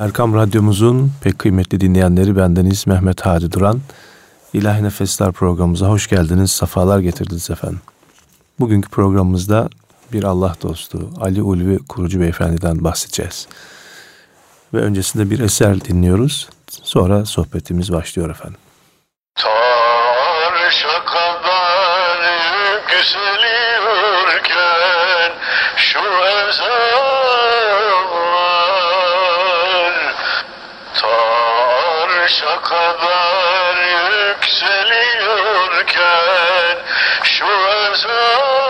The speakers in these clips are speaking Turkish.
Erkam Radyomuzun pek kıymetli dinleyenleri bendeniz Mehmet Hadi Duran. İlahi Nefesler programımıza hoş geldiniz, safalar getirdiniz efendim. Bugünkü programımızda bir Allah dostu Ali Ulvi Kurucu Beyefendi'den bahsedeceğiz. Ve öncesinde bir eser dinliyoruz. Sonra sohbetimiz başlıyor efendim. Şu ezanlar kadar yükseliyorken şu ezanlar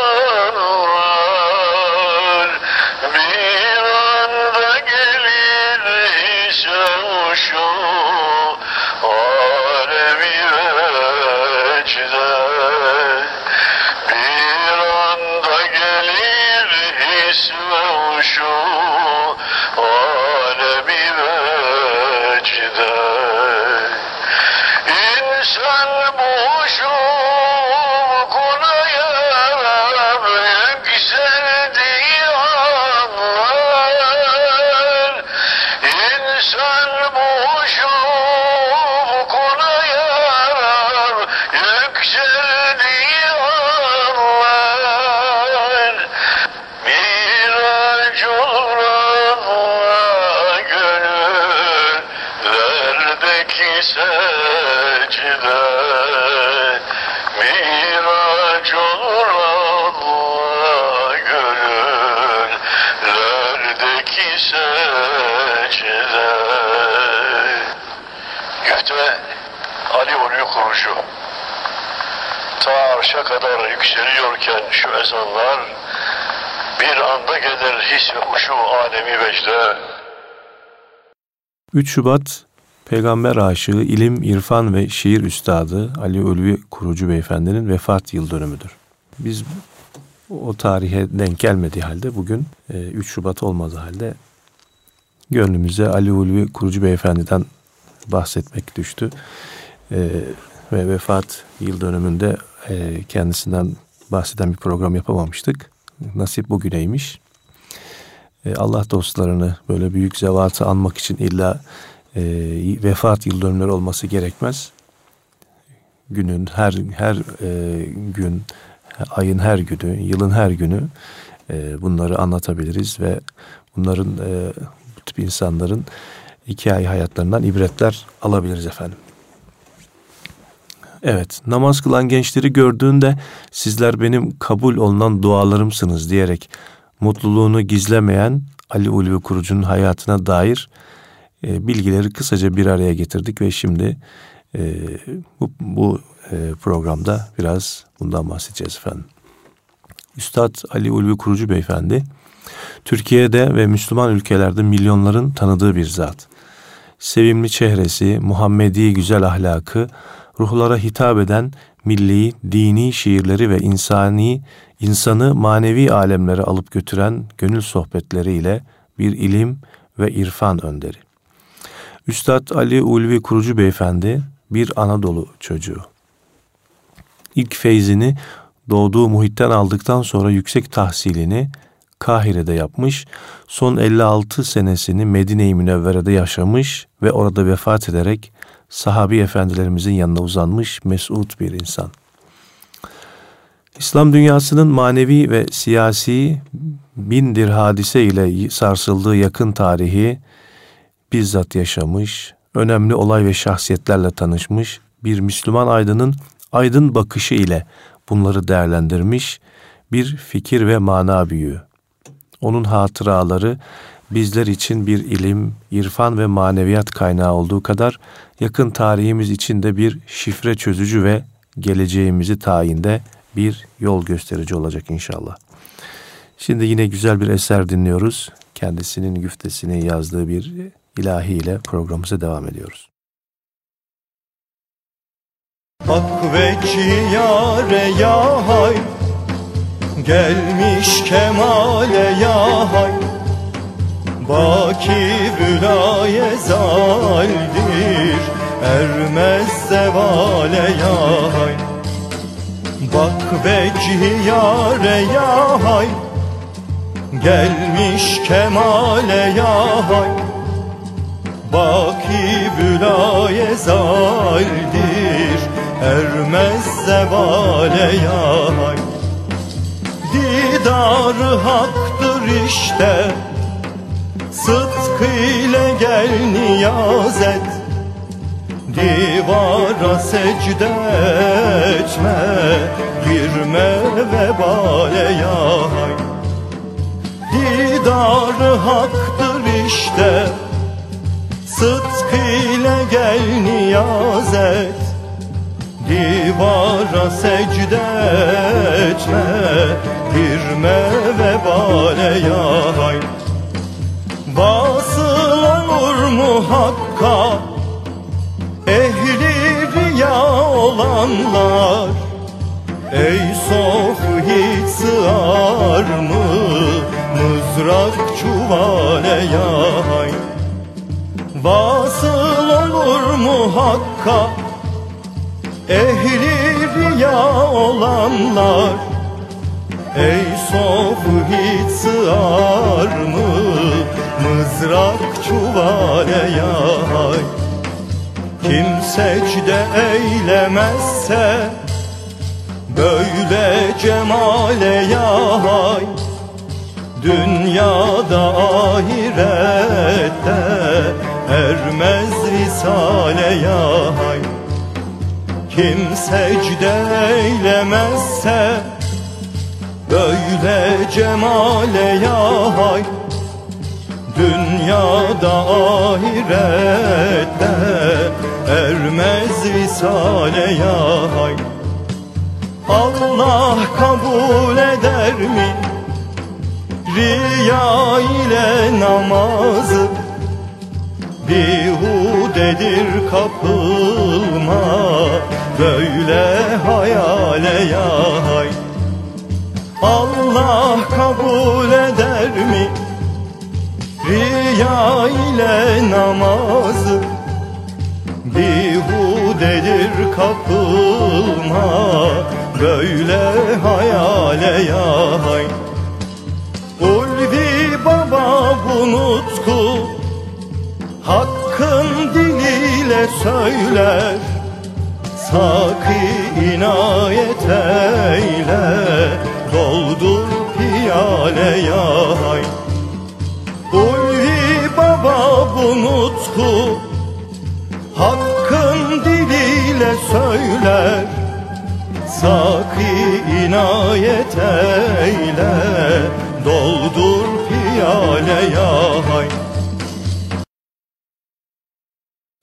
Kuruşu ta arşa kadar yükseliyorken şu ezanlar bir anda gelir his ve uşu alemi vecde 3 Şubat Peygamber aşığı, ilim, irfan ve şiir üstadı Ali Ulvi Kurucu Beyefendi'nin vefat yıl dönümüdür. Biz o tarihe denk gelmediği halde bugün 3 Şubat olmadığı halde gönlümüze Ali Ulvi Kurucu Beyefendi'den bahsetmek düştü. Ee, ve vefat yıl dönümünde e, kendisinden bahseden bir program yapamamıştık. Nasip bugüneymiş. E, Allah dostlarını böyle büyük zevatı anmak için illa e, vefat yıl dönümleri olması gerekmez. Günün her her e, gün, ayın her günü, yılın her günü e, bunları anlatabiliriz ve bunların e, bu tip insanların iki ay hayatlarından ibretler alabiliriz efendim. Evet, namaz kılan gençleri gördüğünde sizler benim kabul olunan dualarımsınız diyerek mutluluğunu gizlemeyen Ali Ulvi Kurucu'nun hayatına dair e, bilgileri kısaca bir araya getirdik ve şimdi e, bu, bu e, programda biraz bundan bahsedeceğiz efendim. Üstad Ali Ulvi Kurucu Beyefendi, Türkiye'de ve Müslüman ülkelerde milyonların tanıdığı bir zat. Sevimli çehresi, Muhammedi güzel ahlakı, ruhlara hitap eden milli, dini şiirleri ve insani, insanı manevi alemlere alıp götüren gönül sohbetleriyle bir ilim ve irfan önderi. Üstad Ali Ulvi Kurucu Beyefendi bir Anadolu çocuğu. İlk feyzini doğduğu muhitten aldıktan sonra yüksek tahsilini Kahire'de yapmış, son 56 senesini Medine-i Münevvere'de yaşamış ve orada vefat ederek sahabi efendilerimizin yanına uzanmış mesut bir insan. İslam dünyasının manevi ve siyasi bindir hadise ile sarsıldığı yakın tarihi bizzat yaşamış, önemli olay ve şahsiyetlerle tanışmış bir Müslüman aydının aydın bakışı ile bunları değerlendirmiş bir fikir ve mana büyüğü. Onun hatıraları bizler için bir ilim, irfan ve maneviyat kaynağı olduğu kadar yakın tarihimiz için de bir şifre çözücü ve geleceğimizi tayinde bir yol gösterici olacak inşallah. Şimdi yine güzel bir eser dinliyoruz. Kendisinin güftesini yazdığı bir ilahiyle programımıza devam ediyoruz. Hak veci yare ya hay Gelmiş kemale ya hay Baki bülaye zaldir Ermez zevale ya hay Bak veci yare ya hay Gelmiş kemale ya hay Baki bülaye zaldir Ermez zevale yay Didar haktır işte Sıdkıyla gel niyaz et Divara secde etme. Girme vebale yay Didar haktır işte. Sıdkıyla gel niyaz et Divara secde etme. Girme vebale yay Vasıl hakka Ehli riya olanlar. Ey hiç sığar mı? Mızrak çuvale yay. Vasıl olur mu hakka Ehli riya olanlar Ey sofu hiç sığar mı? Mızrak çuvale yay. Kim secde eylemezse Böyle cemale yay. Dünyada ahirette Ermez risale yay. Kim secde eylemezse Böyle cemale yay Dünyada ahirette Ermez risale yay Allah kabul eder mi? Riya ile namazı Bihudedir kapılma. Böyle hayale yay Allah kabul eder mi? Riya ile namazı Bihudedir kapılma. Böyle hayale yay Ulvi baba bu nutku Hakkın diliyle söyler. Saki inayet eyle Doldur piyale yay. Ulvi baba bu Hakkın diliyle söyler. Saki inayet eyle Doldur piyale yay.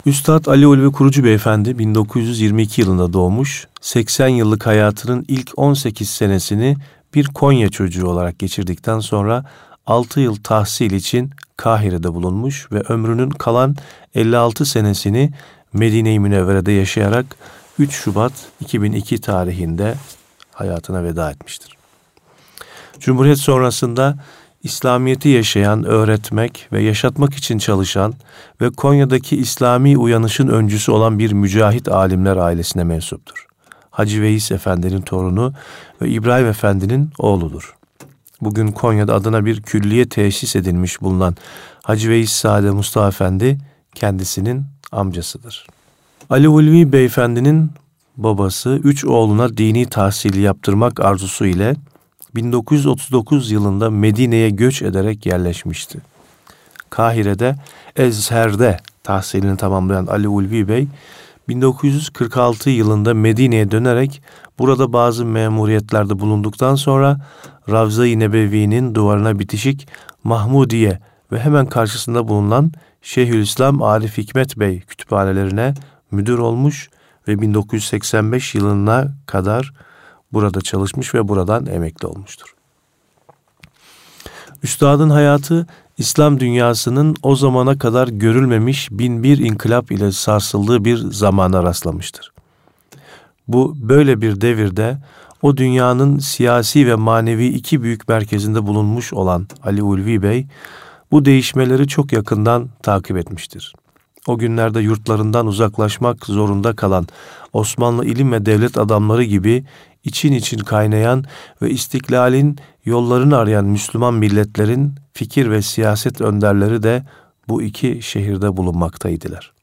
Üstad Ali Ulvi Kurucu Beyefendi 1922 yılında doğmuş, 80 yıllık hayatının ilk 18 senesini bir Konya çocuğu olarak geçirdikten sonra 6 yıl tahsil için Kahire'de bulunmuş ve ömrünün kalan 56 senesini Medine-i Münevvere'de yaşayarak 3 Şubat 2002 tarihinde hayatına veda etmiştir. Cumhuriyet sonrasında İslamiyet'i yaşayan, öğretmek ve yaşatmak için çalışan ve Konya'daki İslami uyanışın öncüsü olan bir mücahit alimler ailesine mensuptur. Hacı Veys Efendi'nin torunu ve İbrahim Efendi'nin oğludur. Bugün Konya'da adına bir külliye tesis edilmiş bulunan Hacı Veys Sade Mustafa Efendi kendisinin amcasıdır. Ali Ulvi Beyefendi'nin babası üç oğluna dini tahsili yaptırmak arzusu ile 1939 yılında Medine'ye göç ederek yerleşmişti. Kahire'de Ezher'de tahsilini tamamlayan Ali Ulvi Bey 1946 yılında Medine'ye dönerek burada bazı memuriyetlerde bulunduktan sonra Ravza-i Nebevi'nin duvarına bitişik Mahmudiye ve hemen karşısında bulunan Şeyhülislam Arif Hikmet Bey kütüphanelerine müdür olmuş ve 1985 yılına kadar burada çalışmış ve buradan emekli olmuştur. Üstadın hayatı İslam dünyasının o zamana kadar görülmemiş bin bir inkılap ile sarsıldığı bir zamana rastlamıştır. Bu böyle bir devirde o dünyanın siyasi ve manevi iki büyük merkezinde bulunmuş olan Ali Ulvi Bey, bu değişmeleri çok yakından takip etmiştir. O günlerde yurtlarından uzaklaşmak zorunda kalan Osmanlı ilim ve devlet adamları gibi için için kaynayan ve istiklalin yollarını arayan Müslüman milletlerin fikir ve siyaset önderleri de bu iki şehirde bulunmaktaydılar.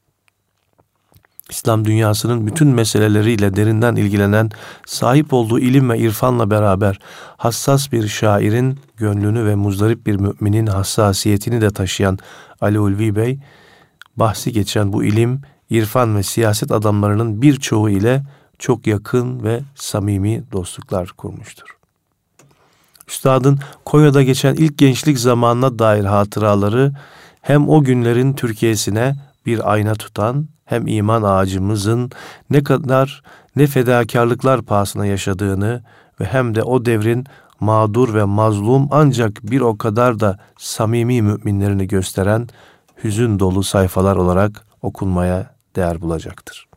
İslam dünyasının bütün meseleleriyle derinden ilgilenen, sahip olduğu ilim ve irfanla beraber hassas bir şairin gönlünü ve muzdarip bir müminin hassasiyetini de taşıyan Ali Ulvi Bey, bahsi geçen bu ilim, irfan ve siyaset adamlarının birçoğu ile çok yakın ve samimi dostluklar kurmuştur. Üstadın Konya'da geçen ilk gençlik zamanına dair hatıraları hem o günlerin Türkiye'sine bir ayna tutan hem iman ağacımızın ne kadar ne fedakarlıklar pahasına yaşadığını ve hem de o devrin mağdur ve mazlum ancak bir o kadar da samimi müminlerini gösteren hüzün dolu sayfalar olarak okunmaya değer bulacaktır.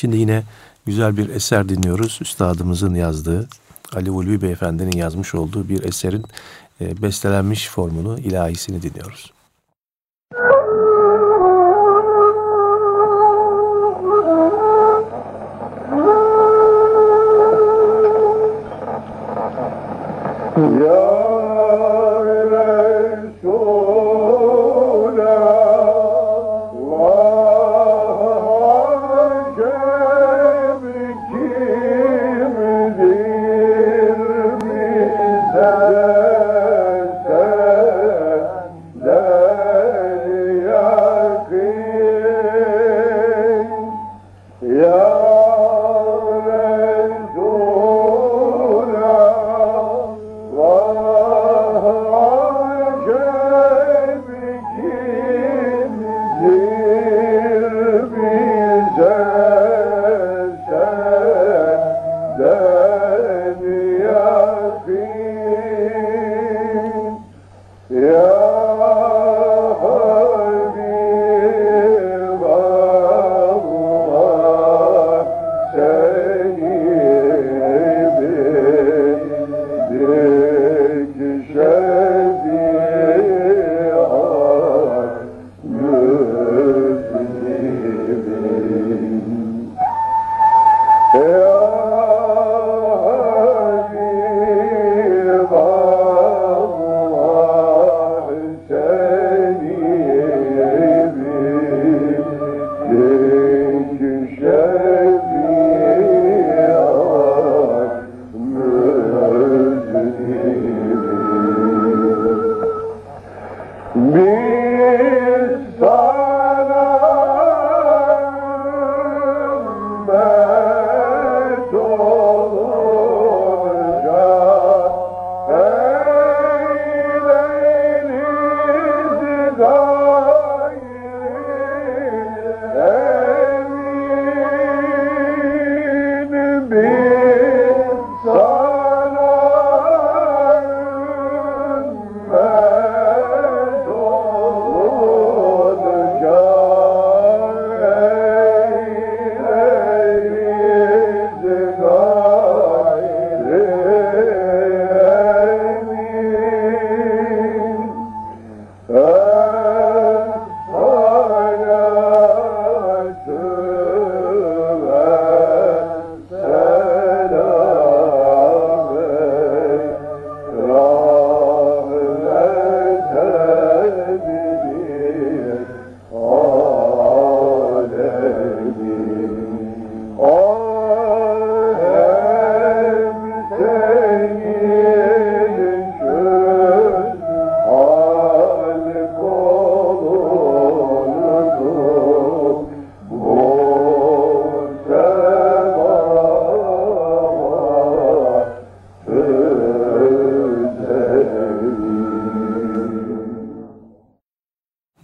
Şimdi yine güzel bir eser dinliyoruz. Üstadımızın yazdığı, Ali Ulvi Beyefendi'nin yazmış olduğu bir eserin e, bestelenmiş formunu, ilahisini dinliyoruz. Ya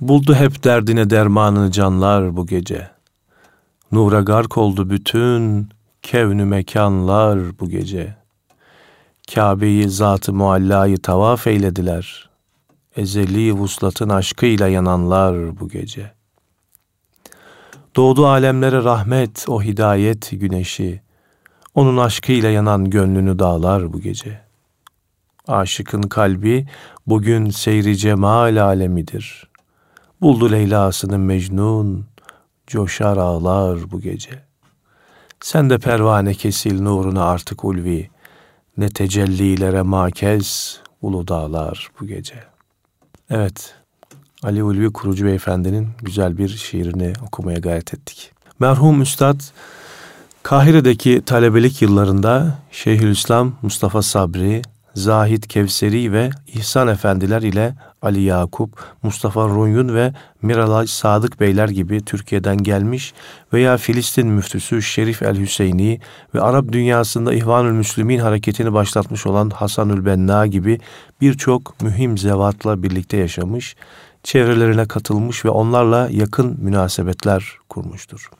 Buldu hep derdine dermanını canlar bu gece. Nura gark oldu bütün kevnü mekanlar bu gece. Kabe'yi zatı muallayı tavaf eylediler. Ezeli vuslatın aşkıyla yananlar bu gece. Doğdu alemlere rahmet o hidayet güneşi. Onun aşkıyla yanan gönlünü dağlar bu gece. Aşıkın kalbi bugün seyri cemal alemidir.'' Buldu Leyla'sını Mecnun, coşar ağlar bu gece. Sen de pervane kesil nuruna artık ulvi, ne tecellilere makez ulu dağlar bu gece. Evet, Ali Ulvi Kurucu Beyefendi'nin güzel bir şiirini okumaya gayret ettik. Merhum Üstad Kahire'deki talebelik yıllarında Şeyhülislam Mustafa Sabri, Zahid Kevseri ve İhsan Efendiler ile Ali Yakup, Mustafa Runyun ve Miralay Sadık Beyler gibi Türkiye'den gelmiş veya Filistin müftüsü Şerif el Hüseyini ve Arap dünyasında İhvanül Müslümin hareketini başlatmış olan Hasanül Benna gibi birçok mühim zevatla birlikte yaşamış, çevrelerine katılmış ve onlarla yakın münasebetler kurmuştur.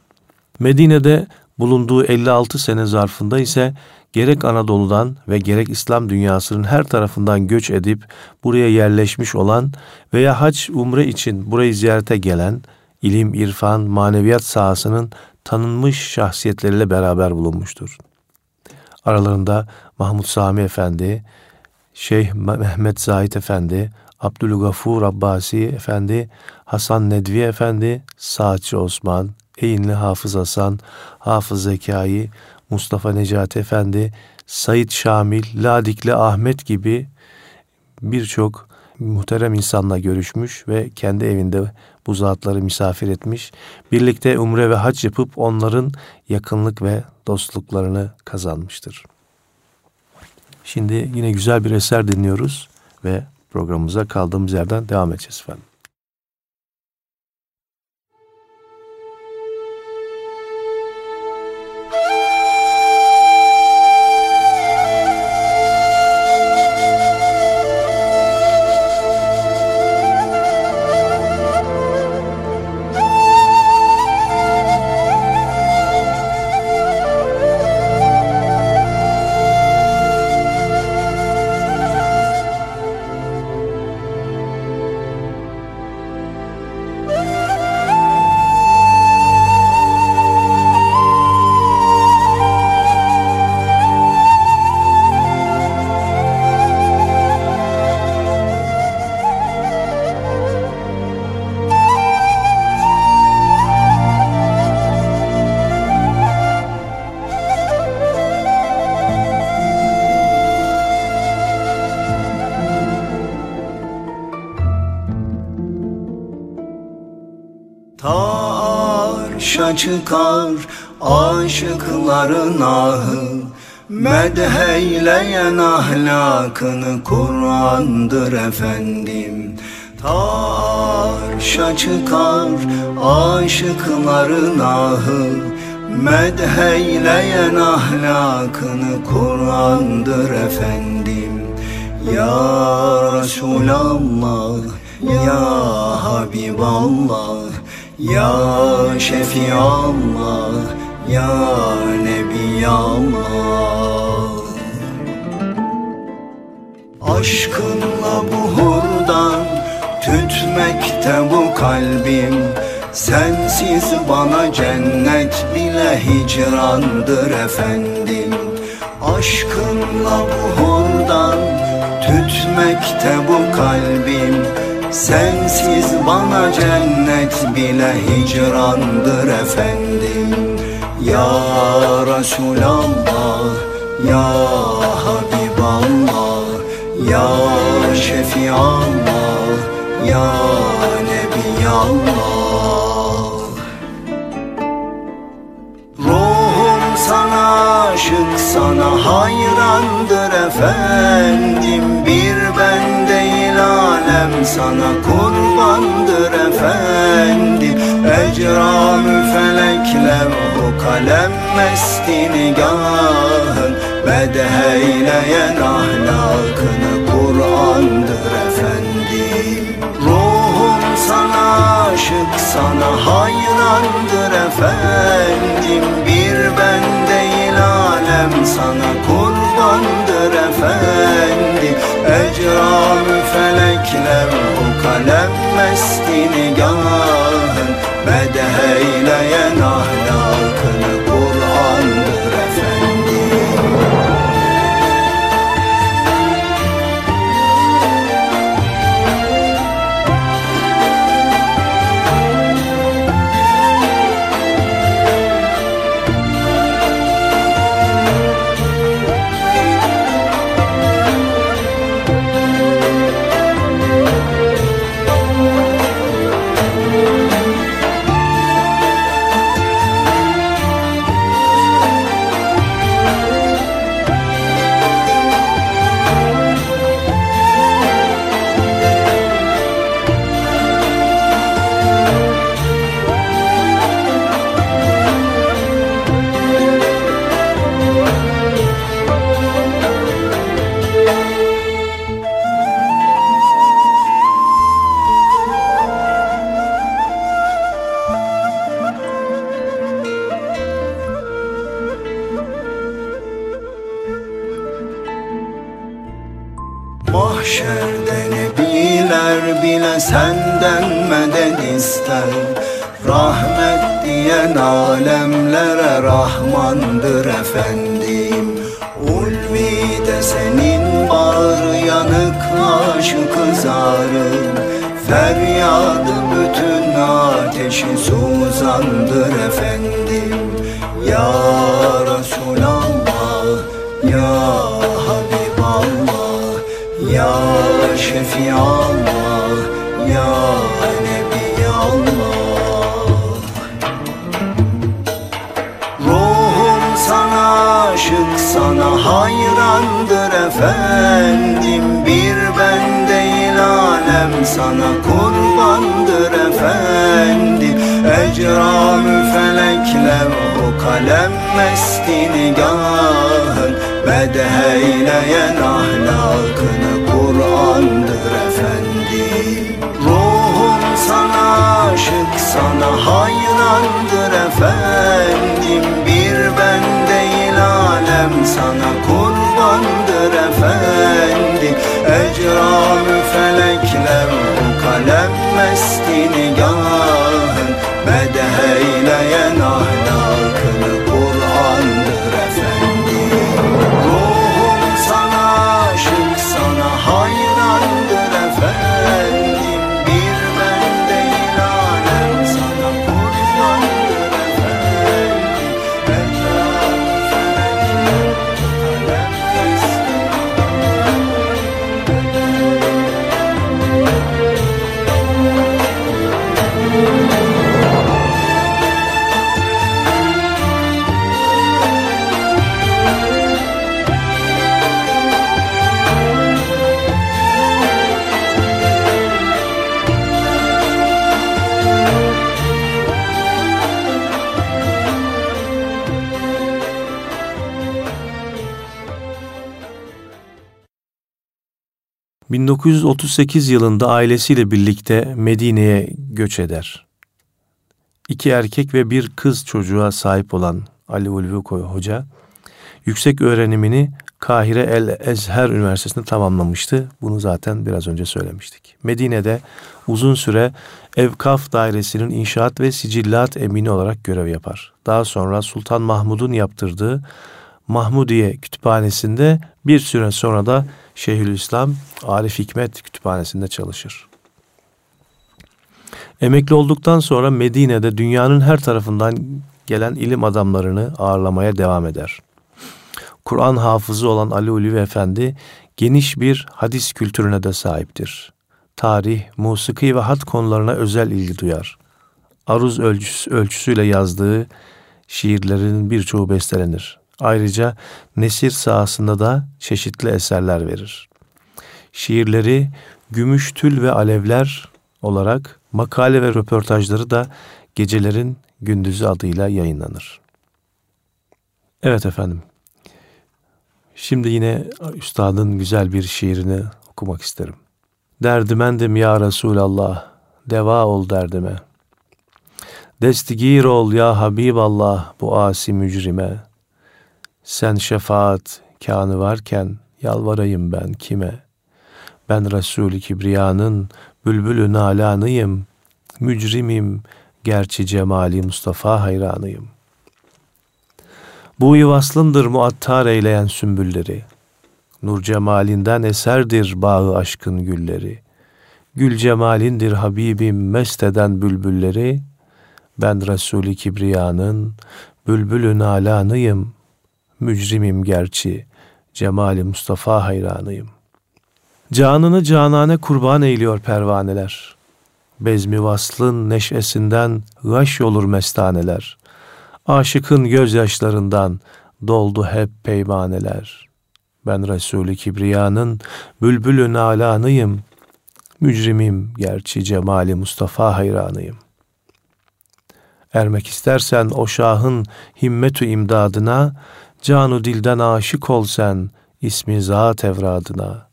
Medine'de bulunduğu 56 sene zarfında ise gerek Anadolu'dan ve gerek İslam dünyasının her tarafından göç edip buraya yerleşmiş olan veya hac umre için burayı ziyarete gelen ilim, irfan, maneviyat sahasının tanınmış şahsiyetleriyle beraber bulunmuştur. Aralarında Mahmud Sami Efendi, Şeyh Mehmet Zahid Efendi, Abdülgafur Abbasi Efendi, Hasan Nedvi Efendi, Saatçı Osman, Eğinli Hafız Hasan, Hafız Zekai, Mustafa Necati Efendi, Said Şamil, Ladikli Ahmet gibi birçok muhterem insanla görüşmüş ve kendi evinde bu zatları misafir etmiş. Birlikte umre ve hac yapıp onların yakınlık ve dostluklarını kazanmıştır. Şimdi yine güzel bir eser dinliyoruz ve programımıza kaldığımız yerden devam edeceğiz efendim. Çıkar aşıkların ahı. Medheyleyen ahlakını Kur'an'dır efendim. Taşa çıkar aşıkların ahı. Medheyleyen ahlakını Kur'an'dır efendim. Ya Resulallah Ya Habiballah ya Şefi Allah Ya Nebi Allah Aşkınla buhurdan tütmekte bu kalbim. Sensiz bana cennet bile hicrandır efendim. Aşkınla buhurdan tütmekte bu kalbim Sensiz bana cennet bile hicrandır efendim. Ya Resulallah, Ya Habiballah Ya Şefiallah, Ya Nebiyallah. Ruhum sana aşık, sana hayrandır efendim. Bir ben değil alem sana kurbandır efendi Ecramü felekler o kalem mesti nigahın Bedheyleyen ahlakını Kur'an'dır efendim Ruhum sana aşık sana hayrandır efendim Bir ben değil alem sana kurbandır efendi Ecramü kalem mesti Şefiallah Ya Nebiyallah Ruhum sana aşık sana hayrandır efendim. Bir ben değil alem sana kurbandır efendim. Ecramü felekler o kalem mesti nigahın Bedheyleyen ahlakını Kur'an'dır efendim. Ruhum sana aşık sana hayrandır efendim. Bir ben değil alem sana kurbandır efendim ...1938 yılında ailesiyle birlikte Medine'ye göç eder. İki erkek ve bir kız çocuğa sahip olan Ali Ulvi Koy Hoca... ...yüksek öğrenimini Kahire El Ezher Üniversitesi'nde tamamlamıştı. Bunu zaten biraz önce söylemiştik. Medine'de uzun süre Evkaf Dairesi'nin inşaat ve sicillat emini olarak görev yapar. Daha sonra Sultan Mahmud'un yaptırdığı Mahmudiye Kütüphanesi'nde bir süre sonra da Şeyhülislam Arif Hikmet Kütüphanesi'nde çalışır. Emekli olduktan sonra Medine'de dünyanın her tarafından gelen ilim adamlarını ağırlamaya devam eder. Kur'an hafızı olan Ali Ulvi Efendi geniş bir hadis kültürüne de sahiptir. Tarih, musiki ve hat konularına özel ilgi duyar. Aruz ölçüsü, ölçüsüyle yazdığı şiirlerinin birçoğu bestelenir. Ayrıca nesir sahasında da çeşitli eserler verir. Şiirleri Gümüş Tül ve Alevler olarak makale ve röportajları da Gecelerin Gündüzü adıyla yayınlanır. Evet efendim. Şimdi yine üstadın güzel bir şiirini okumak isterim. Derdimendim ya Resulallah, deva ol derdime. Destigir ol ya Habiballah bu asi mücrime. Sen şefaat kanı varken yalvarayım ben kime? Ben Resul-i Kibriya'nın bülbülü nalanıyım. Mücrimim, gerçi cemali Mustafa hayranıyım. Bu vaslındır muattar eyleyen sümbülleri. Nur cemalinden eserdir bağı aşkın gülleri. Gül cemalindir Habibim mest eden bülbülleri. Ben Resul-i Kibriya'nın bülbülü nalanıyım. Mücrimim gerçi cemali Mustafa hayranıyım. Canını canane kurban eyliyor pervaneler. Bezmi vaslın neşesinden gaş olur mestaneler. Aşıkın gözyaşlarından doldu hep peymaneler. Ben Resul-i Kibriya'nın bülbülü nalanıyım. Mücrimim gerçi cemali Mustafa hayranıyım. Ermek istersen o şahın himmetü imdadına, canu dilden aşık ol sen ismi zat evradına.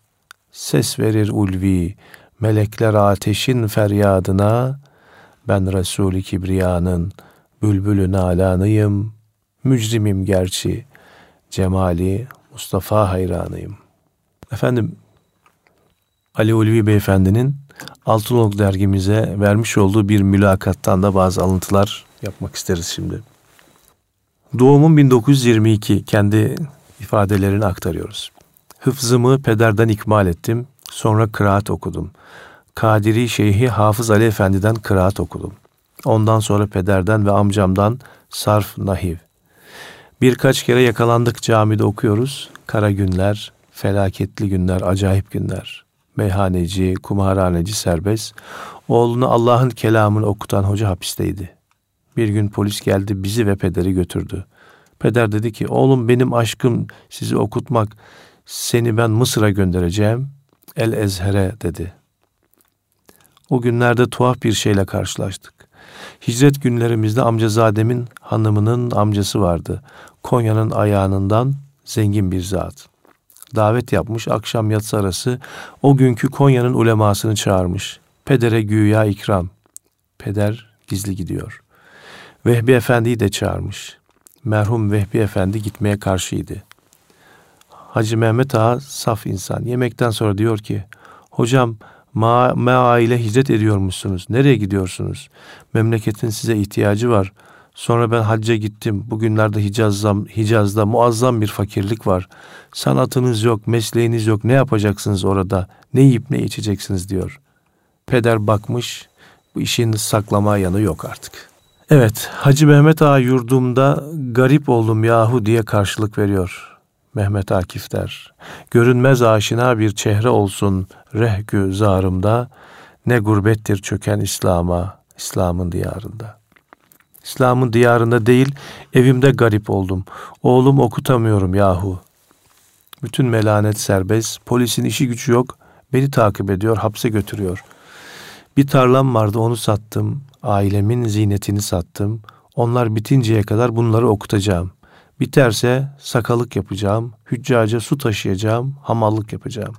Ses verir ulvi, melekler ateşin feryadına, ben Resul-i Kibriya'nın bülbülü nalanıyım, mücrimim gerçi, cemali Mustafa hayranıyım. Efendim, Ali Ulvi Beyefendi'nin Altınoluk dergimize vermiş olduğu bir mülakattan da bazı alıntılar yapmak isteriz şimdi. Doğumum 1922 kendi ifadelerini aktarıyoruz. Hıfzımı pederden ikmal ettim. Sonra kıraat okudum. Kadiri Şeyhi Hafız Ali Efendi'den kıraat okudum. Ondan sonra pederden ve amcamdan sarf nahiv. Birkaç kere yakalandık camide okuyoruz. Kara günler, felaketli günler, acayip günler. Meyhaneci, kumarhaneci serbest. Oğlunu Allah'ın kelamını okutan hoca hapisteydi. Bir gün polis geldi bizi ve pederi götürdü. Peder dedi ki oğlum benim aşkım sizi okutmak. Seni ben Mısır'a göndereceğim. El Ezher'e dedi. O günlerde tuhaf bir şeyle karşılaştık. Hicret günlerimizde amcazademin hanımının amcası vardı. Konya'nın ayağından zengin bir zat. Davet yapmış akşam yatsı arası o günkü Konya'nın ulemasını çağırmış. Pedere güya ikram. Peder gizli gidiyor. Vehbi Efendi'yi de çağırmış. Merhum Vehbi Efendi gitmeye karşıydı. Hacı Mehmet Ağa saf insan. Yemekten sonra diyor ki, hocam ma, ma ile hicret ediyormuşsunuz. Nereye gidiyorsunuz? Memleketin size ihtiyacı var. Sonra ben hacca gittim. Bugünlerde Hicaz'da, Hicaz'da muazzam bir fakirlik var. Sanatınız yok, mesleğiniz yok. Ne yapacaksınız orada? Ne yiyip ne içeceksiniz diyor. Peder bakmış, bu işin saklama yanı yok artık. Evet, Hacı Mehmet Ağa yurdumda garip oldum yahu diye karşılık veriyor. Mehmet Akif der. Görünmez aşina bir çehre olsun rehgü zarımda. Ne gurbettir çöken İslam'a, İslam'ın diyarında. İslam'ın diyarında değil, evimde garip oldum. Oğlum okutamıyorum yahu. Bütün melanet serbest, polisin işi gücü yok. Beni takip ediyor, hapse götürüyor. Bir tarlam vardı, onu sattım. Ailemin zinetini sattım. Onlar bitinceye kadar bunları okutacağım. Biterse sakalık yapacağım, hüccaca su taşıyacağım, hamallık yapacağım.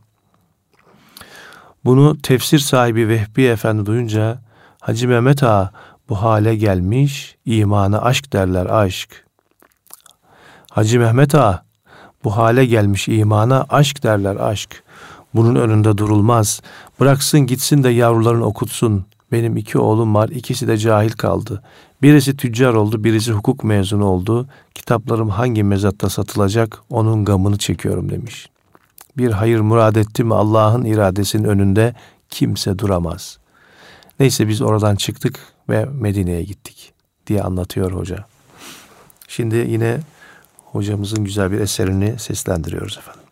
Bunu tefsir sahibi Vehbi Efendi duyunca Hacı Mehmet Ağa bu hale gelmiş, imana aşk derler aşk. Hacı Mehmet Ağa bu hale gelmiş imana aşk derler aşk. Bunun önünde durulmaz. Bıraksın gitsin de yavrularını okutsun. Benim iki oğlum var, ikisi de cahil kaldı. Birisi tüccar oldu, birisi hukuk mezunu oldu. Kitaplarım hangi mezatta satılacak, onun gamını çekiyorum demiş. Bir hayır murad etti mi Allah'ın iradesinin önünde kimse duramaz. Neyse biz oradan çıktık ve Medine'ye gittik diye anlatıyor hoca. Şimdi yine hocamızın güzel bir eserini seslendiriyoruz efendim.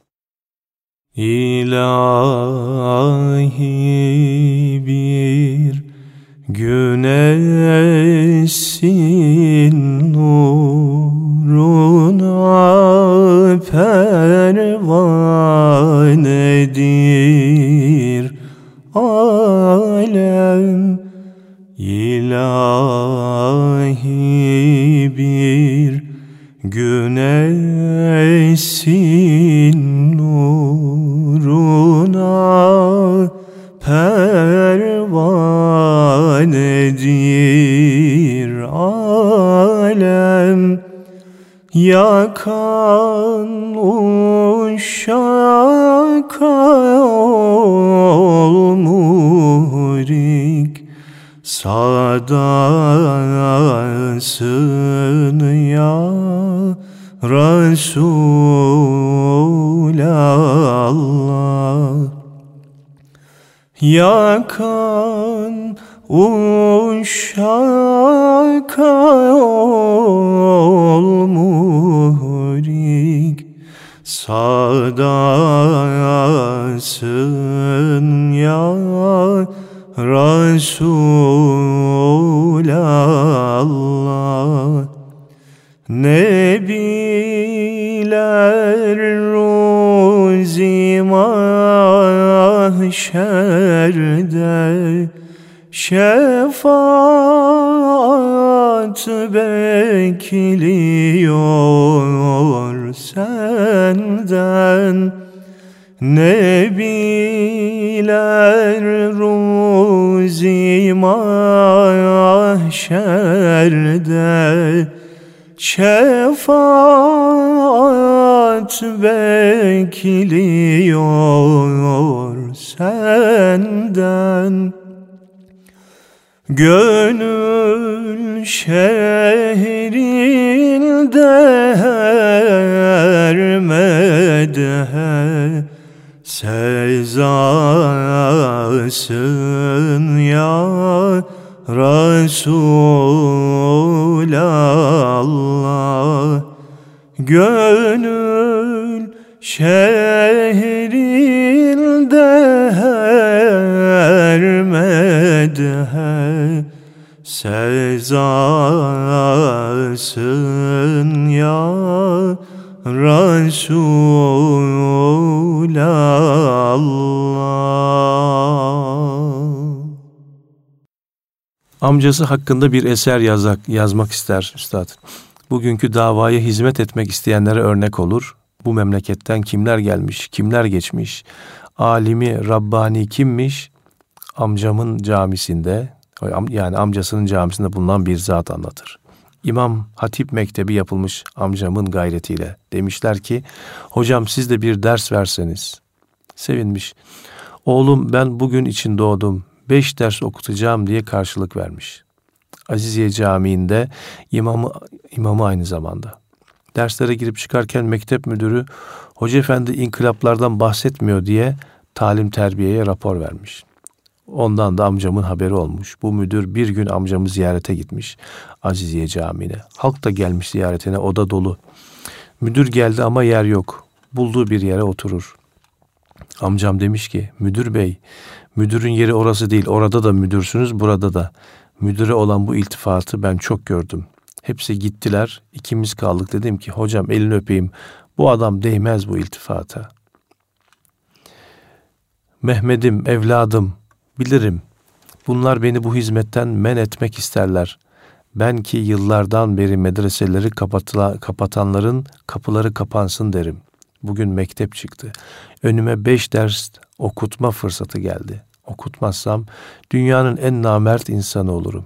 İlahi bir güneşin yakan uşak olmurik sadasın ya Resulallah. Yakan uşak Sadasın ya Resulallah. Nebiler ruzi mahşerde Şefaat bekliyor senden Nebiler ruzi mahşerde Şefaat bekliyor senden. Gönül şehrinde ermede Sezasın ya Resulallah. Gönül şehrinde ermede Sezasın ya Resulallah Amcası hakkında bir eser yazak, yazmak ister üstad. Bugünkü davaya hizmet etmek isteyenlere örnek olur. Bu memleketten kimler gelmiş, kimler geçmiş, alimi, Rabbani kimmiş? Amcamın camisinde, yani amcasının camisinde bulunan bir zat anlatır. İmam Hatip Mektebi yapılmış amcamın gayretiyle. Demişler ki, hocam siz de bir ders verseniz. Sevinmiş. Oğlum ben bugün için doğdum, beş ders okutacağım diye karşılık vermiş. Aziziye Camii'nde imamı, imamı aynı zamanda. Derslere girip çıkarken mektep müdürü Hoca Efendi inkılaplardan bahsetmiyor diye talim terbiyeye rapor vermiş. Ondan da amcamın haberi olmuş. Bu müdür bir gün amcamı ziyarete gitmiş Aziziye Camii'ne. Halk da gelmiş ziyaretine oda dolu. Müdür geldi ama yer yok. Bulduğu bir yere oturur. Amcam demiş ki müdür bey müdürün yeri orası değil orada da müdürsünüz burada da. Müdüre olan bu iltifatı ben çok gördüm. Hepsi gittiler ikimiz kaldık dedim ki hocam elini öpeyim bu adam değmez bu iltifata. Mehmet'im evladım bilirim bunlar beni bu hizmetten men etmek isterler. Ben ki yıllardan beri medreseleri kapatıla, kapatanların kapıları kapansın derim. Bugün mektep çıktı. Önüme beş ders okutma fırsatı geldi. Okutmazsam dünyanın en namert insanı olurum.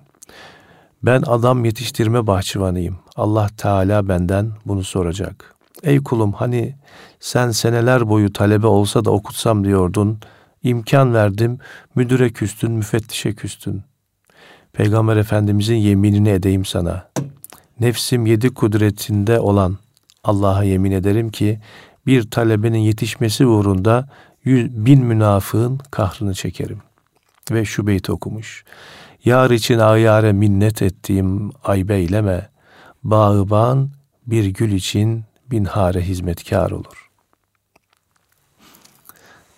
Ben adam yetiştirme bahçıvanıyım. Allah Teala benden bunu soracak. Ey kulum hani sen seneler boyu talebe olsa da okutsam diyordun. İmkan verdim, müdüre küstün, müfettişe küstün. Peygamber Efendimizin yeminini edeyim sana. Nefsim yedi kudretinde olan Allah'a yemin ederim ki bir talebenin yetişmesi uğrunda yüz, bin münafığın kahrını çekerim. Ve şu beyti okumuş. Yar için ayare minnet ettiğim aybe eyleme. Bağıban bir gül için bin hare hizmetkar olur.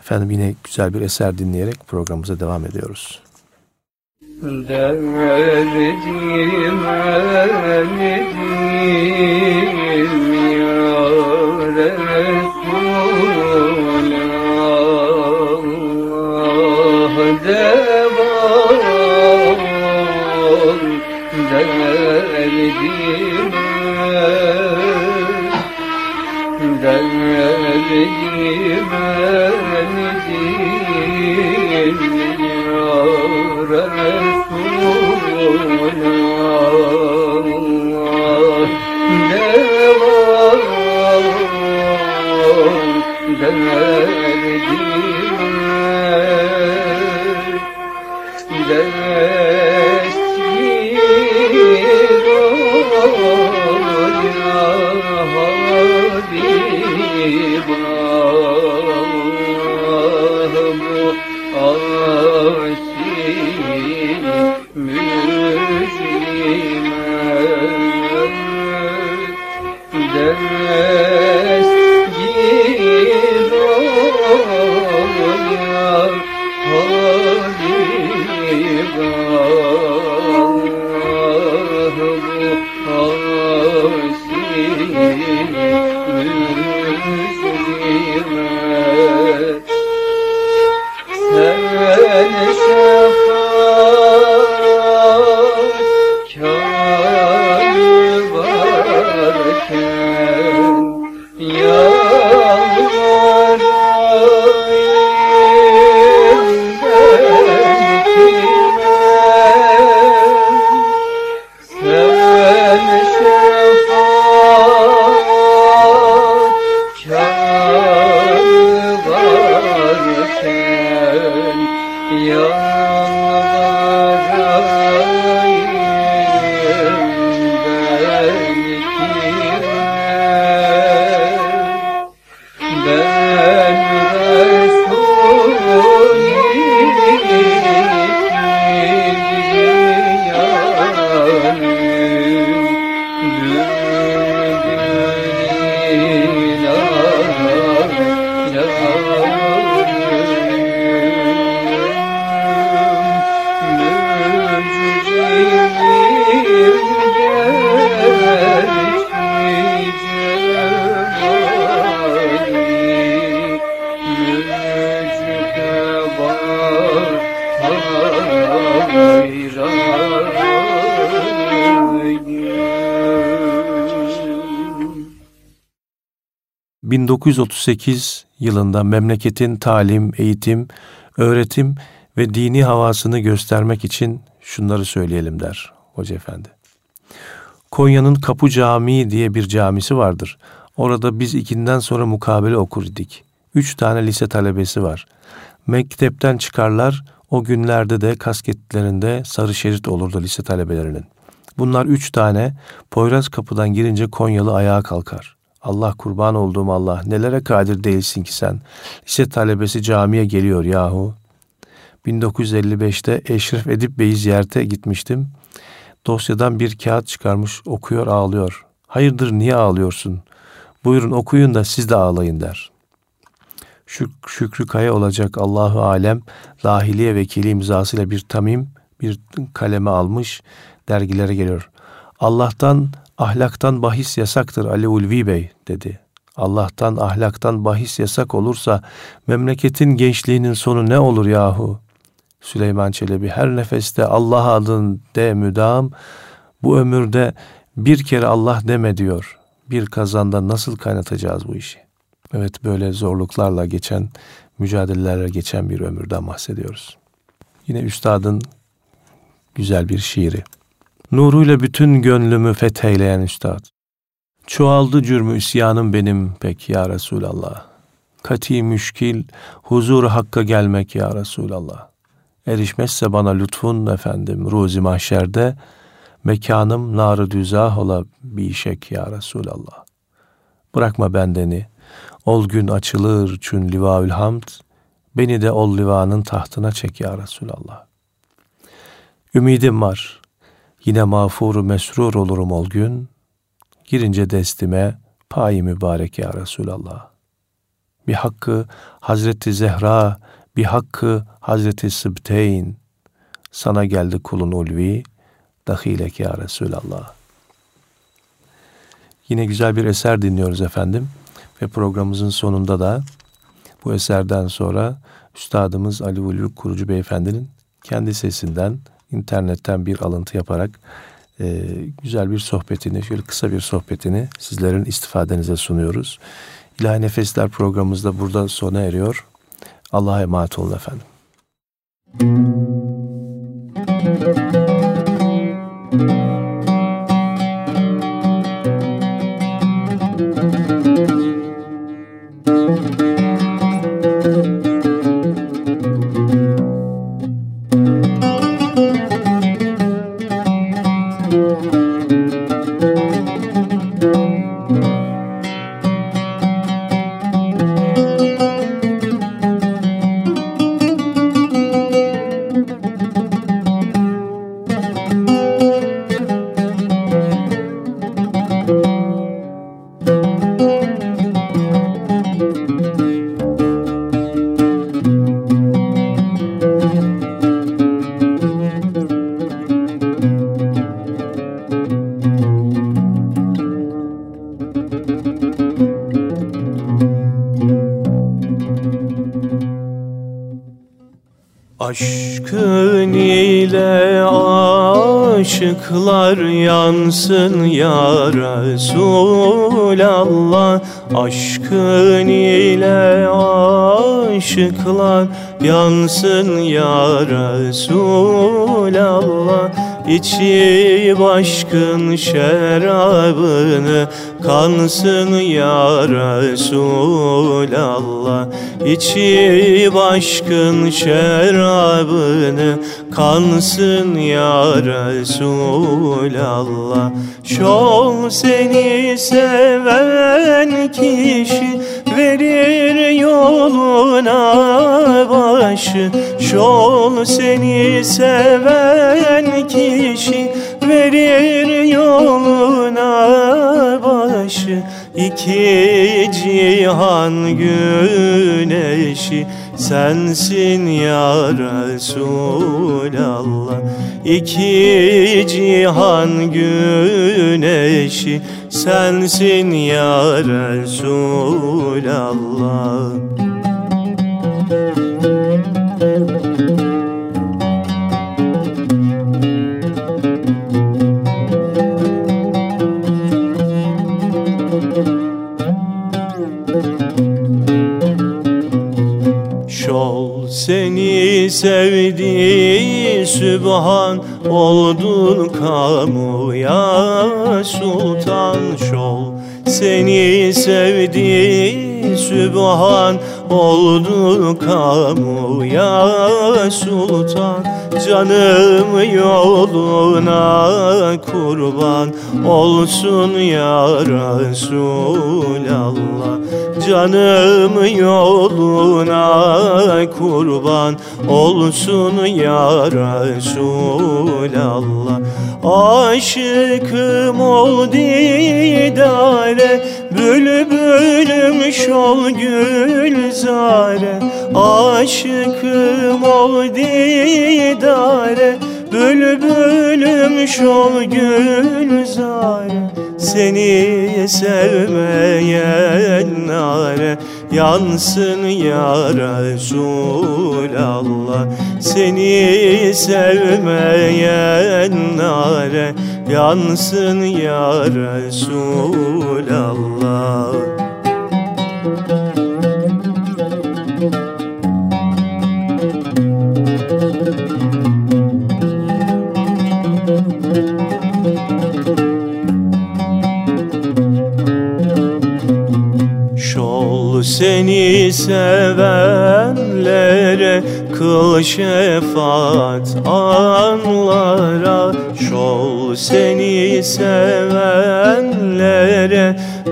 Efendim yine güzel bir eser dinleyerek programımıza devam ediyoruz. Derdim Oh 1938 yılında memleketin talim, eğitim, öğretim ve dini havasını göstermek için şunları söyleyelim der Hoca Efendi. Konya'nın Kapı Camii diye bir camisi vardır. Orada biz ikinden sonra mukabele okur idik. Üç tane lise talebesi var. Mektepten çıkarlar, o günlerde de kasketlerinde sarı şerit olurdu lise talebelerinin. Bunlar üç tane Poyraz kapıdan girince Konyalı ayağa kalkar. Allah kurban olduğum Allah nelere kadir değilsin ki sen. Lise talebesi camiye geliyor yahu. 1955'te Eşref Edip Bey'i ziyarete gitmiştim. Dosyadan bir kağıt çıkarmış okuyor ağlıyor. Hayırdır niye ağlıyorsun? Buyurun okuyun da siz de ağlayın der. Şük, Şükrü Kaya olacak Allahu Alem dahiliye vekili imzasıyla bir tamim bir kaleme almış dergilere geliyor. Allah'tan ahlaktan bahis yasaktır Ali Ulvi Bey dedi. Allah'tan ahlaktan bahis yasak olursa memleketin gençliğinin sonu ne olur yahu? Süleyman Çelebi her nefeste Allah adın de müdam bu ömürde bir kere Allah deme diyor. Bir kazanda nasıl kaynatacağız bu işi? Evet böyle zorluklarla geçen, mücadelelerle geçen bir ömürden bahsediyoruz. Yine üstadın güzel bir şiiri. Nuruyla bütün gönlümü fetheyleyen üstad. Çoğaldı cürmü isyanım benim pek ya Resulallah. Kati müşkil, huzur hakka gelmek ya Resulallah. Erişmezse bana lütfun efendim ruzi mahşerde, mekanım narı düzah ola bir şek ya Resulallah. Bırakma bendeni, ol gün açılır çün livaül hamd, beni de ol livanın tahtına çek ya Resulallah. Ümidim var, yine mağfuru mesrur olurum ol gün, girince destime payi mübarek ya Resulallah. Bir hakkı Hazreti Zehra, bir hakkı Hazreti Sıbteyn, sana geldi kulun ulvi, dahilek ya Resulallah. Yine güzel bir eser dinliyoruz efendim. Ve programımızın sonunda da bu eserden sonra Üstadımız Ali Ulvi Kurucu Beyefendinin kendi sesinden internetten bir alıntı yaparak e, güzel bir sohbetini, şöyle kısa bir sohbetini sizlerin istifadenize sunuyoruz. İlahi Nefesler programımız da burada sona eriyor. Allah'a emanet olun efendim. Müzik ışıklar yansın ya Resulallah. Aşkın ile aşıklar yansın ya Resulallah. İçi başkın şerabını kansın ya Resulallah. İçi başkın şerabını. Kansın ya Resulallah. Şol seni seven kişi verir yoluna başı. Şol seni seven kişi verir yoluna başı. İki cihan güneşi sensin ya Resulallah. İki cihan güneşi sensin ya Resulallah sevdi Sübhan oldun kamuya sultan şol. Seni sevdi Sübhan oldun kamuya sultan Canım yoluna kurban olsun ya Resulallah. Canım yoluna kurban olsun ya Resulallah. Aşıkım ol didare Bülbülüm şol gülzare. Aşıkım ol didare. Bülbülüm şol gülzare Seni sevmeyen nare. Yansın ya Resulallah Seni sevmeyen nare. Yansın ya Resulallah seni sevenlere Kıl şefaat anlara. Şol seni sevenlere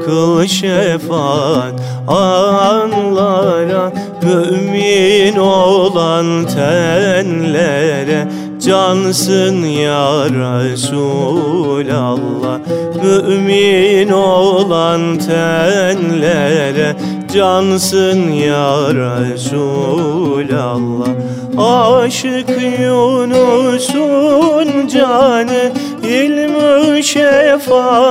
Kıl şefaat anlara. Mümin olan tenlere Cansın ya Resulallah. Mümin olan tenlere Cansın ya Resulallah. Aşık Yunus'un canı ilmi şefaat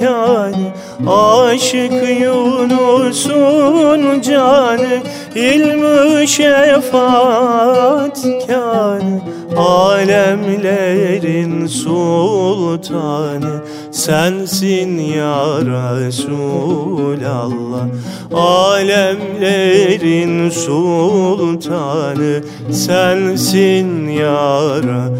kâni Aşık Yunus'un canı ilmi şefaat kâni Alemlerin sultanı sensin ya Resulallah Alemlerin sultanı. Sensin ya Resulallah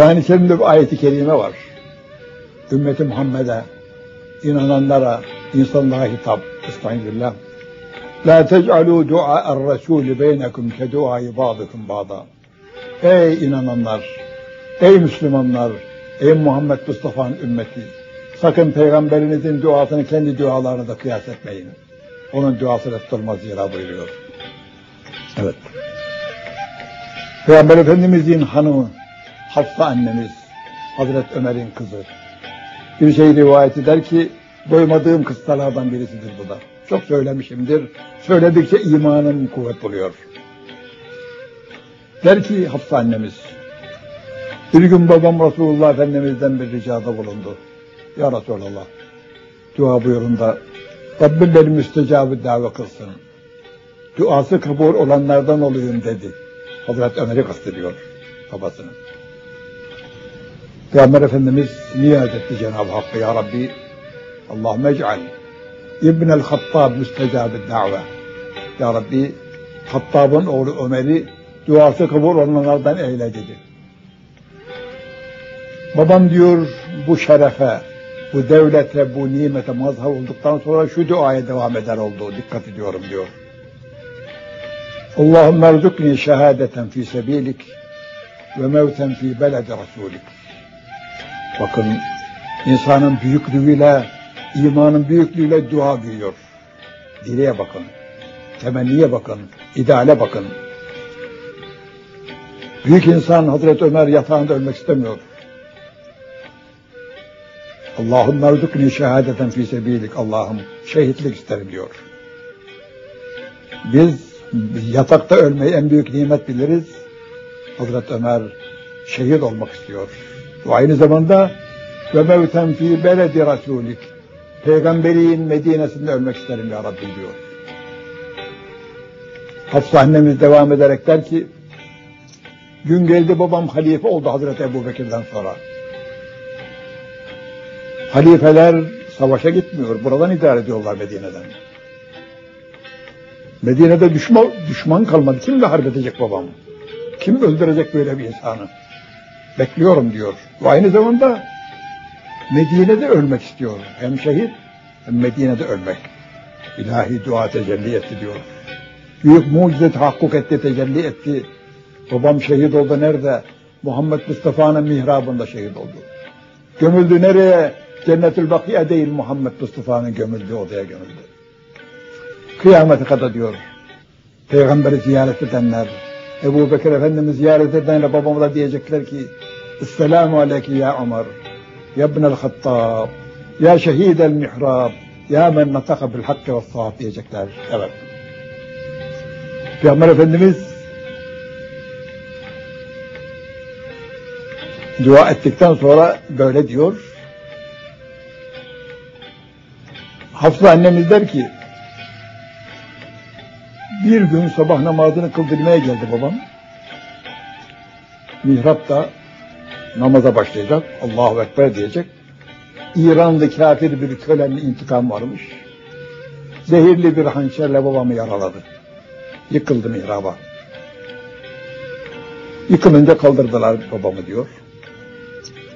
Kur'an-ı Kerim'de bir ayeti kerime var. Ümmeti Muhammed'e, inananlara, insanlığa hitap. Estağfirullah. La tec'alû du'a'er rasûlü beynekum ke du'ayı ba'dıkum ba'da. Ey inananlar, ey Müslümanlar, ey Muhammed Mustafa'nın ümmeti. Sakın peygamberinizin duasını kendi dualarına da kıyas etmeyin. Onun duası tutulmaz zira buyuruyor. Evet. Peygamber Efendimizin hanımı, Hafsa annemiz, Hazret Ömer'in kızı. Bir şey rivayet eder ki, doymadığım kıssalardan birisidir bu da. Çok söylemişimdir. Söyledikçe imanım kuvvet buluyor. Der ki Hafsa annemiz, bir gün babam Resulullah Efendimiz'den bir ricada bulundu. Ya Resulallah, dua buyurun da Rabbim benim müstecabı dava kılsın. Duası kabul olanlardan olayım dedi. Hazret Ömer'i kastediyor babasının. Peygamber Efendimiz niyaz etti Cenab-ı Hakk'a Ya Rabbi Allahümme ec'al İbn-el Hattab müstecab da've Ya Rabbi Hattab'ın oğlu Ömer'i duası kabul olanlardan eyle dedi. Babam diyor bu şerefe, bu devlete, bu nimete mazhar olduktan sonra şu duaya devam eder oldu. Dikkat ediyorum diyor. Allahümme erzukni şehadeten fi sebilik ve mevten fi beledi rasulik. Bakın insanın büyüklüğüyle, imanın büyüklüğüyle dua büyüyor. Dileğe bakın, temenniye bakın, ideale bakın. Büyük insan Hazreti Ömer yatağında ölmek istemiyor. Allahümme erzukni şehadeten fi sebilik. Allah'ım şehitlik isterim diyor. Biz yatakta ölmeyi en büyük nimet biliriz. Hazreti Ömer şehit olmak istiyor. Bu aynı zamanda ve mevten fi beledi rasulik. Peygamberi'nin Medine'sinde ölmek isterim ya Rabbi diyor. Hafsa annemiz devam ederek der ki gün geldi babam halife oldu Hazreti Ebu Bekir'den sonra. Halifeler savaşa gitmiyor. Buradan idare ediyorlar Medine'den. Medine'de düşman, düşman kalmadı. Kimle harp edecek babam? Kim öldürecek böyle bir insanı? Bekliyorum diyor. Ve aynı zamanda Medine'de ölmek istiyor. Hem şehit hem Medine'de ölmek. İlahi dua tecelli etti diyor. Büyük mucize tahakkuk etti, tecelli etti. Babam şehit oldu nerede? Muhammed Mustafa'nın mihrabında şehit oldu. Gömüldü nereye? Cennetül Bakiye değil Muhammed Mustafa'nın gömüldüğü odaya gömüldü. Kıyamete kadar diyor. Peygamberi ziyaret edenler, Ebu Bekir Efendimiz ziyaret edenler babama diyecekler ki Esselamu aleyki ya Ömer, ya ibnel Hattab, ya şehidel mihrab, ya men nataka bil hakkı ve sahab diyecekler. Evet. Peygamber Efendimiz dua ettikten sonra böyle diyor. Hafsa annemiz der ki bir gün sabah namazını kıldırmaya geldi babam. Mihrapta namaza başlayacak. Allahu Ekber diyecek. İran'da kafir bir kölenin intikam varmış. Zehirli bir hançerle babamı yaraladı. Yıkıldı mihraba. Yıkılınca kaldırdılar babamı diyor.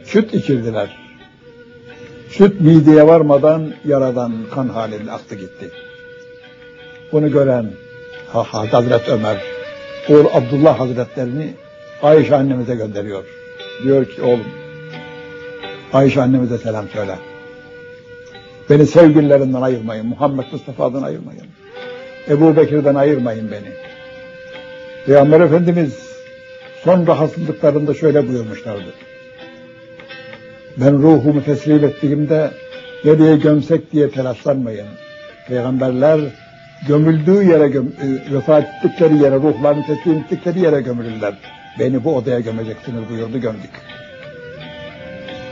Süt içirdiler. Süt mideye varmadan yaradan kan halinde aktı gitti. Bunu gören Hazret Ömer, oğul Abdullah Hazretlerini Ayşe annemize gönderiyor. Diyor ki oğlum, Ayşe annemize selam söyle. Beni sevgililerinden ayırmayın, Muhammed Mustafa'dan ayırmayın. Ebu Bekir'den ayırmayın beni. Peygamber Efendimiz son rahatsızlıklarında şöyle buyurmuşlardı. Ben ruhumu teslim ettiğimde nereye gömsek diye telaşlanmayın. Peygamberler gömüldüğü yere göm, e, vefat ettikleri yere ruhlarını teslim ettikleri yere gömülürler. Beni bu odaya gömeceksiniz buyurdu gömdük.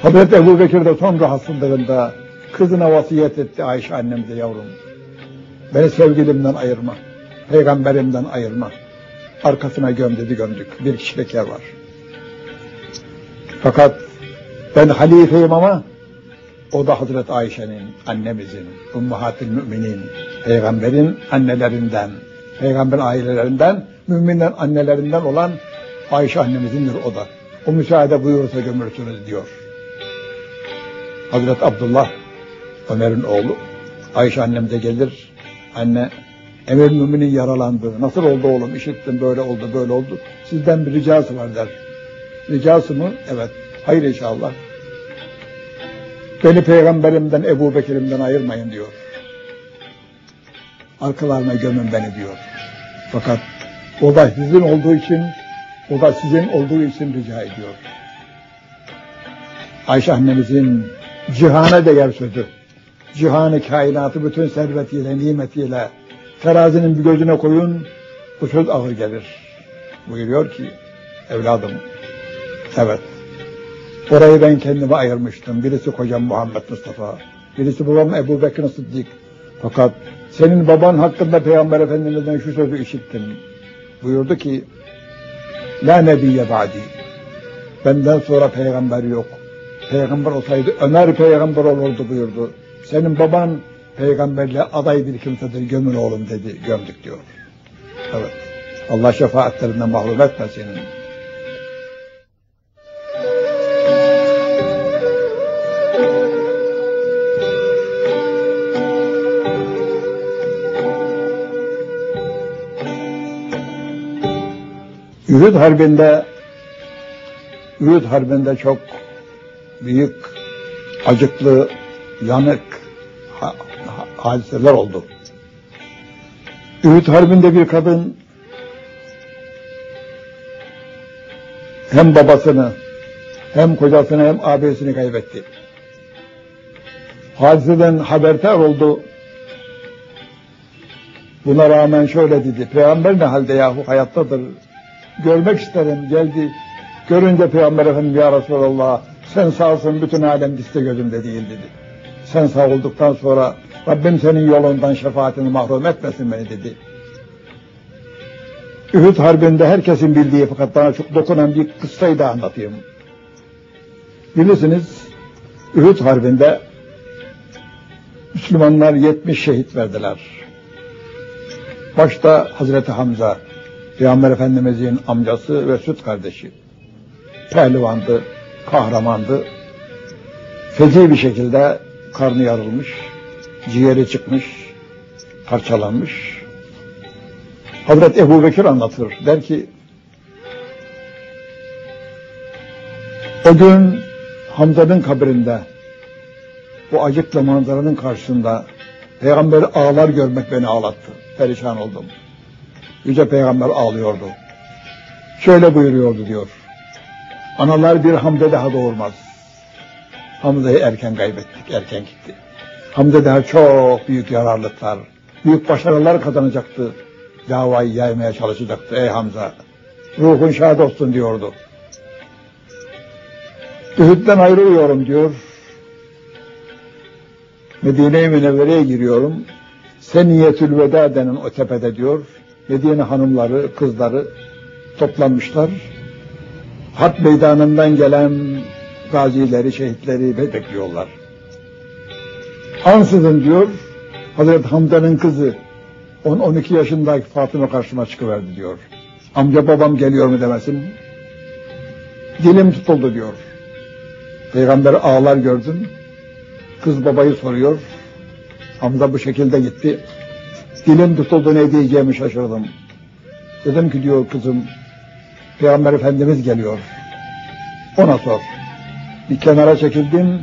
Hazreti Ebu Bekir de son rahatsızlığında kızına vasiyet etti Ayşe annemize yavrum. Beni sevgilimden ayırma, peygamberimden ayırma. Arkasına göm dedi gömdük. Bir kişilik yer var. Fakat ben halifeyim ama o da Hazreti Ayşe'nin, annemizin, ummahatil müminin, peygamberin annelerinden, peygamber ailelerinden, müminlerin annelerinden olan Ayşe annemizindir o da. O müsaade buyurursa gömürsünüz diyor. Hazreti Abdullah, Ömer'in oğlu, Ayşe annemize gelir, anne emir müminin yaralandı. Nasıl oldu oğlum? İşittim böyle oldu böyle oldu. Sizden bir ricası var der. Ricası mı? Evet. Hayır inşallah. Beni peygamberimden, Ebu Bekir'imden ayırmayın diyor. Arkalarına gömün beni diyor. Fakat o da sizin olduğu için, o da sizin olduğu için rica ediyor. Ayşe annemizin cihana değer sözü. Cihanı kainatı bütün servetiyle, nimetiyle terazinin bir gözüne koyun, bu söz ağır gelir. Buyuruyor ki, evladım, evet, orayı ben kendime ayırmıştım. Birisi kocam Muhammed Mustafa, birisi babam Ebu Bekir Sıddık. Fakat senin baban hakkında Peygamber Efendimiz'den şu sözü işittim. Buyurdu ki, La nebiye ba'di. Benden sonra peygamber yok. Peygamber olsaydı Ömer peygamber olurdu buyurdu. Senin baban peygamberle aday bir kimsedir gömün oğlum dedi. Gömdük diyor. Evet. Allah şefaatlerinden mahrum etmesin. Ühud Harbi'nde Ühud Harbi'nde çok büyük, acıklı, yanık ha, ha, hadiseler oldu. Ühud Harbi'nde bir kadın hem babasını hem kocasını hem abisini kaybetti. Hadiseden habertar oldu. Buna rağmen şöyle dedi. Peygamber ne halde yahu hayattadır. Görmek isterim geldi. Görünce Peygamber Efendim ya Resulallah sen sağsın bütün alem diste gözümde değil dedi. sen sağ olduktan sonra Rabbim senin yolundan şefaatini mahrum etmesin beni dedi. Ühud Harbi'nde herkesin bildiği fakat bana çok dokunan bir kıssayı da anlatayım. Bilirsiniz Ühud Harbi'nde Müslümanlar 70 şehit verdiler. Başta Hazreti Hamza, Peygamber Efendimizin amcası ve süt kardeşi. Pehlivandı, kahramandı. Feci bir şekilde karnı yarılmış, ciğeri çıkmış, parçalanmış. Hazreti Ebu Bekir anlatır. Der ki, o gün Hamza'nın kabrinde bu acıklı manzaranın karşısında Peygamber ağlar görmek beni ağlattı. Perişan oldum. Yüce Peygamber ağlıyordu. Şöyle buyuruyordu diyor. Analar bir Hamza daha doğurmaz. Hamza'yı erken kaybettik, erken gitti. Hamza daha çok büyük yararlıklar, büyük başarılar kazanacaktı. Davayı yaymaya çalışacaktı. Ey Hamza, ruhun şad olsun diyordu. Ühüd'den ayrılıyorum diyor. Medine-i Münevvere'ye giriyorum. Seniyetül Veda denen o tepede diyor. Medine hanımları, kızları toplanmışlar. Harp meydanından gelen gazileri, şehitleri bekliyorlar. Ansızın diyor, Hazreti Hamda'nın kızı 10-12 yaşındaki Fatıma karşıma çıkıverdi diyor. Amca babam geliyor mu demesin. Dilim tutuldu diyor. Peygamber ağlar gördüm. Kız babayı soruyor. Hamza bu şekilde gitti. Dilim tutuldu ne diyeceğimi şaşırdım. Dedim ki diyor kızım, Peygamber Efendimiz geliyor. Ona sor. Bir kenara çekildim.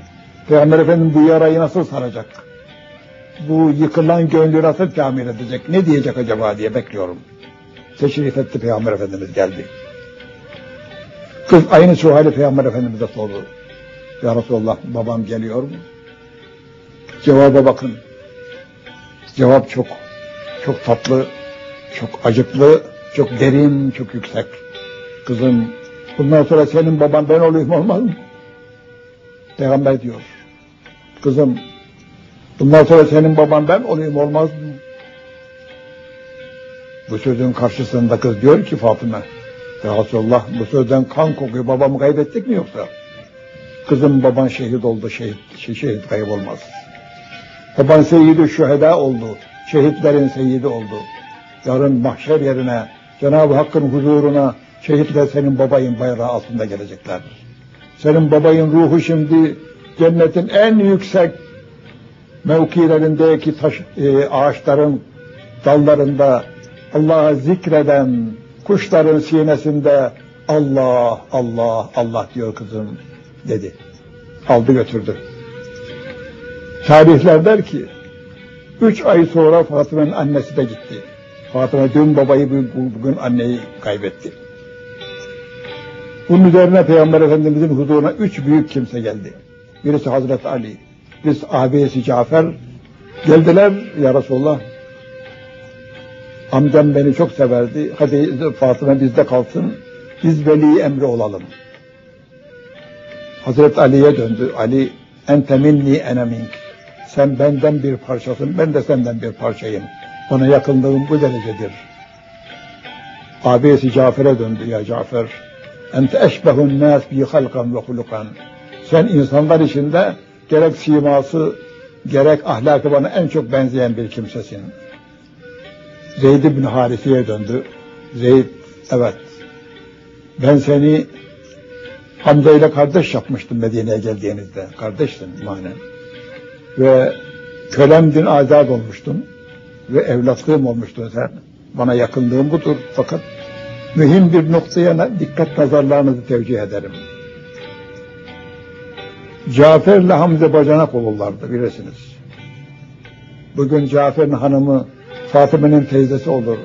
Peygamber Efendimiz bu yarayı nasıl saracak? Bu yıkılan gönlü nasıl tamir edecek? Ne diyecek acaba diye bekliyorum. Teşrif etti Peygamber Efendimiz geldi. Kız aynı suali Peygamber Efendimiz'e sordu. Ya Resulallah babam geliyor mu? Cevaba bakın. Cevap çok, çok tatlı, çok acıklı, çok derin, çok yüksek. Kızım, bundan sonra senin baban ben olayım olmaz mı? Peygamber diyor. Kızım, bundan sonra senin baban ben olayım olmaz mı? Bu sözün karşısında kız diyor ki Fatıma, Ya Resulallah bu sözden kan kokuyor, babamı kaybettik mi yoksa? Kızım baban şehit oldu, şehit, şehit kaybolmaz. Baban seyyidi şüheda oldu, şehitlerin seyyidi oldu. Yarın mahşer yerine, Cenab-ı Hakk'ın huzuruna şehitler senin babayın bayrağı altında geleceklerdir. Senin babayın ruhu şimdi cennetin en yüksek mevkilerindeki taş, e, ağaçların dallarında Allah'a zikreden kuşların sinesinde Allah, Allah, Allah diyor kızım dedi. Aldı götürdü. Tarihler der ki, üç ay sonra Fatıma'nın annesi de gitti. Fatıma dün babayı bugün anneyi kaybetti. Bunun üzerine Peygamber Efendimizin huzuruna üç büyük kimse geldi. Birisi Hazreti Ali, birisi abisi Cafer. Geldiler ya Resulallah. Amcam beni çok severdi. Hadi Fatıma bizde kalsın. Biz veli emri olalım. Hazreti Ali'ye döndü. Ali ente minni ene mink. Sen benden bir parçasın, ben de senden bir parçayım. Bana yakınlığım bu derecedir. Abisi Cafer'e döndü ya Cafer. Ente eşbehun nas bi halkan ve hulukan. Sen insanlar içinde gerek siması, gerek ahlakı bana en çok benzeyen bir kimsesin. Zeyd bin Harise'ye döndü. Zeyd, evet, ben seni Hamza ile kardeş yapmıştım Medine'ye geldiğinizde. Kardeştin manen. Ve kölemdin azat olmuştun. Ve evlatlığım olmuştun sen. Bana yakınlığım budur. Fakat mühim bir noktaya dikkat nazarlarınızı tevcih ederim. Cafer'le Hamza bacanak olurlardı bilirsiniz. Bugün Cafer'in hanımı Fatıma'nın teyzesi olur.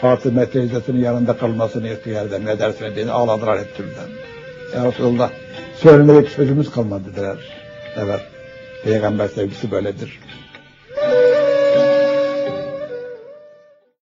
Fatıma teyzesinin yanında kalmasını ihtiyar eder. Ne dersin beni ağladılar hep türden. Ya Resulallah söylemeyecek sözümüz kalmadı dediler. Evet. Peygamber sevgisi böyledir.